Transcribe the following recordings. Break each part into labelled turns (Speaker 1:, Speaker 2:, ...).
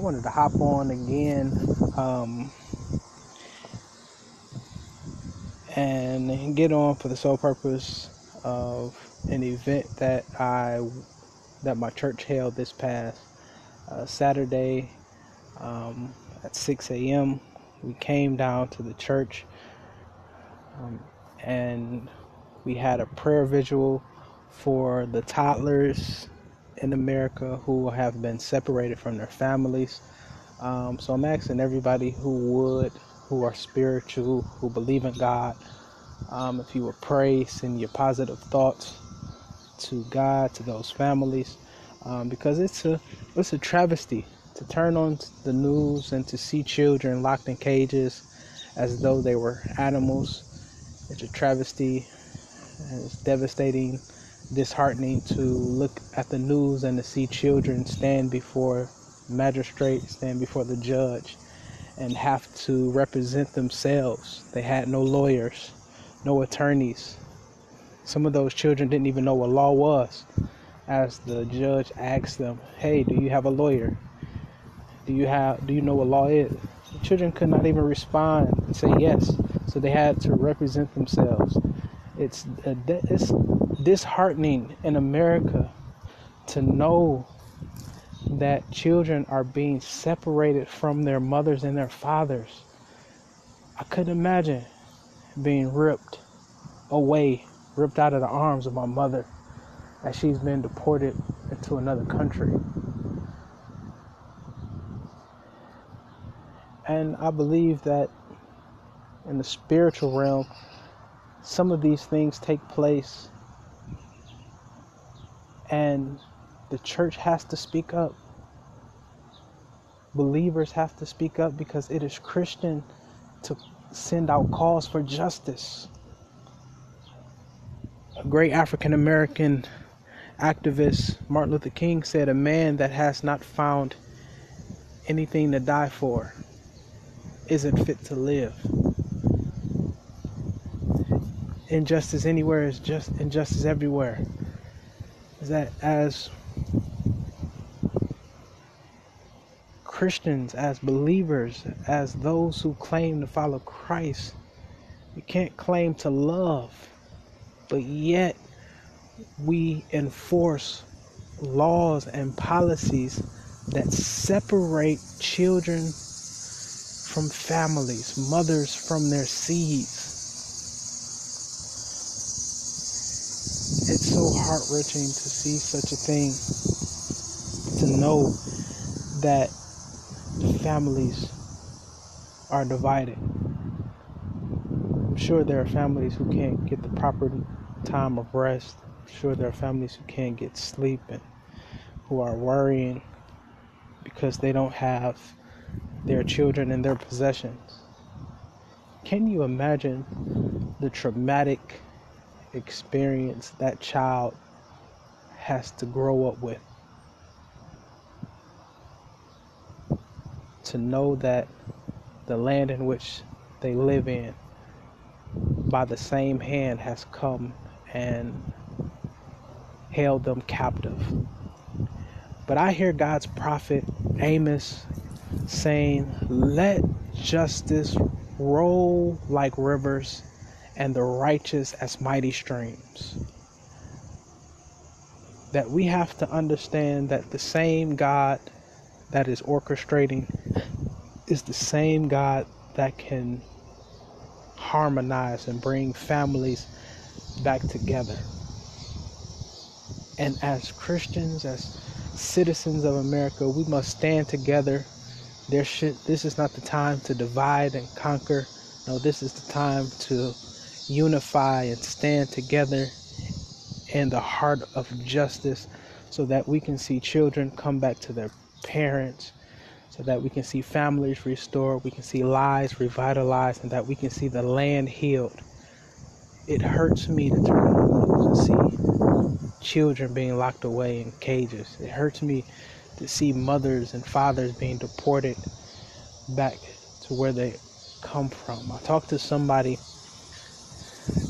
Speaker 1: wanted to hop on again um, and get on for the sole purpose of an event that I that my church held this past uh, Saturday um, at 6 a.m. We came down to the church um, and we had a prayer vigil for the toddlers in America who have been separated from their families. Um, so I'm asking everybody who would, who are spiritual, who believe in God, um, if you would pray, send your positive thoughts to God, to those families, um, because it's a it's a travesty to turn on the news and to see children locked in cages as though they were animals. It's a travesty. It's devastating disheartening to look at the news and to see children stand before magistrates, stand before the judge, and have to represent themselves. They had no lawyers, no attorneys. Some of those children didn't even know what law was. As the judge asked them, "Hey, do you have a lawyer? Do you have do you know what law is?" The children could not even respond and say yes. So they had to represent themselves. It's a, it's disheartening in America to know that children are being separated from their mothers and their fathers. I couldn't imagine being ripped away, ripped out of the arms of my mother as she's been deported into another country. And I believe that in the spiritual realm, some of these things take place and the church has to speak up. Believers have to speak up because it is Christian to send out calls for justice. A great African American activist, Martin Luther King, said, A man that has not found anything to die for isn't fit to live. Injustice anywhere is just injustice everywhere that as Christians, as believers, as those who claim to follow Christ, we can't claim to love, but yet we enforce laws and policies that separate children from families, mothers from their seeds. it's so heart wrenching to see such a thing. To know that families are divided. I'm sure there are families who can't get the proper time of rest. I'm sure there are families who can't get sleep and who are worrying because they don't have their children in their possessions. Can you imagine the traumatic experience that child has to grow up with. To know that the land in which they live in, by the same hand, has come and held them captive. But I hear God's prophet Amos saying, Let justice roll like rivers and the righteous as mighty streams. That we have to understand that the same God that is orchestrating is the same God that can harmonize and bring families back together. And as Christians, as citizens of America, we must stand together. There should this is not the time to divide and conquer. No, this is the time to unify and stand together in the heart of justice so that we can see children come back to their parents, so that we can see families restored, we can see lives revitalized, and that we can see the land healed. It hurts me to turn on the news and see children being locked away in cages. It hurts me to see mothers and fathers being deported back to where they come from. I talked to somebody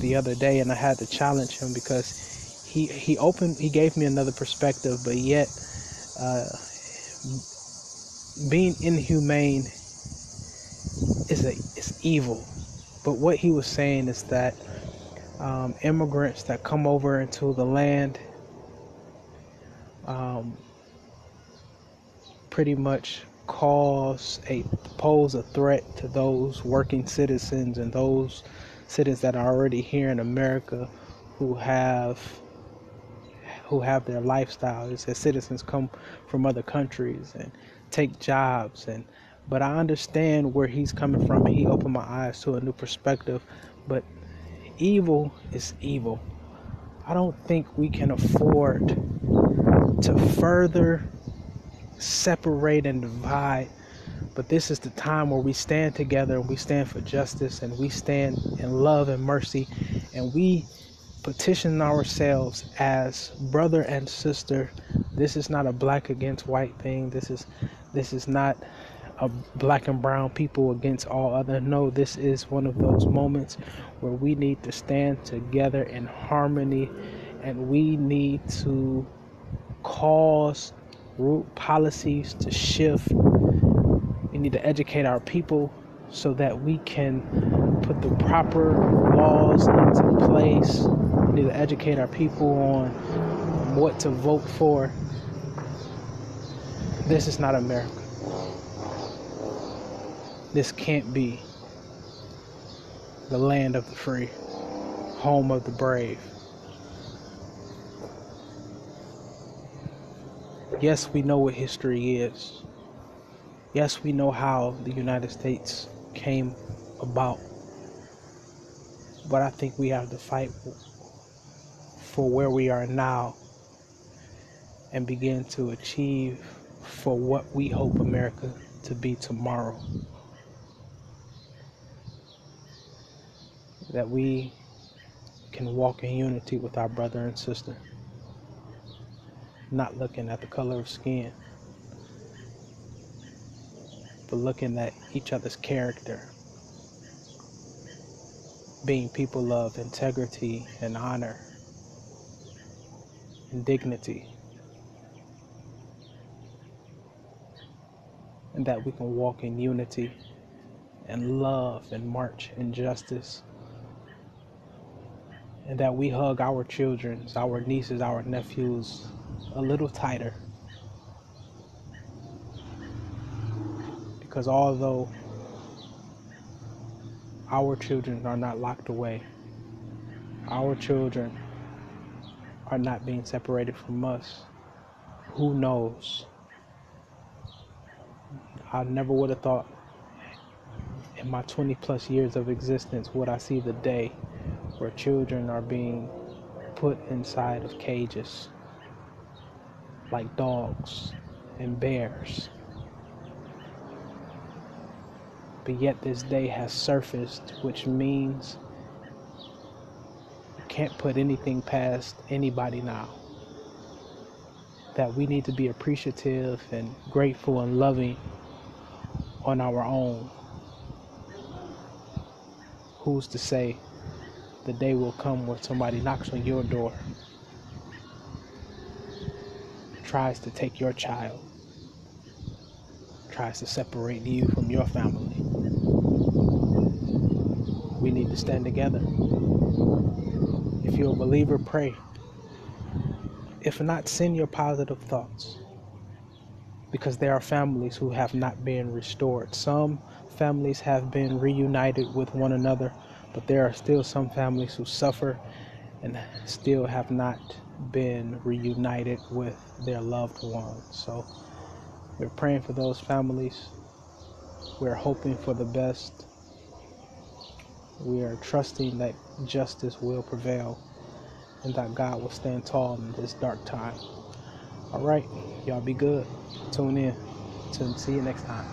Speaker 1: the other day, and I had to challenge him because he he opened he gave me another perspective, but yet uh, being inhumane is a is evil. But what he was saying is that um, immigrants that come over into the land um, pretty much cause a pose a threat to those working citizens and those citizens that are already here in America who have who have their lifestyles as citizens come from other countries and take jobs and but I understand where he's coming from. And he opened my eyes to a new perspective but evil is evil. I don't think we can afford to further separate and divide but this is the time where we stand together and we stand for justice and we stand in love and mercy and we petition ourselves as brother and sister. This is not a black against white thing. This is this is not a black and brown people against all other. No, this is one of those moments where we need to stand together in harmony and we need to cause root policies to shift. We need to educate our people so that we can put the proper laws into place we need to educate our people on what to vote for. This is not America. This can't be the land of the free, home of the brave. Yes, we know what history is. Yes, we know how the United States came about. But I think we have to fight for where we are now and begin to achieve for what we hope America to be tomorrow. That we can walk in unity with our brother and sister, not looking at the color of skin, but looking at each other's character, being people of integrity and honor and dignity. And that we can walk in unity and love and march in justice. And that we hug our children, our nieces, our nephews a little tighter. Because although our children are not locked away, our children are not being separated from us. Who knows? I never would have thought in my 20 plus years of existence would I see the day where children are being put inside of cages like dogs and bears. But yet this day has surfaced, which means you can't put anything past anybody now. That we need to be appreciative and grateful and loving on our own. Who's to say the day will come where somebody knocks on your door, tries to take your child, tries to separate you from your family? We need to stand together. If you're a believer, pray. If not, send your positive thoughts. Because there are families who have not been restored. Some families have been reunited with one another, but there are still some families who suffer and still have not been reunited with their loved ones. So we're praying for those families. We're hoping for the best. We are trusting that justice will prevail and that God will stand tall in this dark time. All right, y'all be good. Tune in. To see you next time.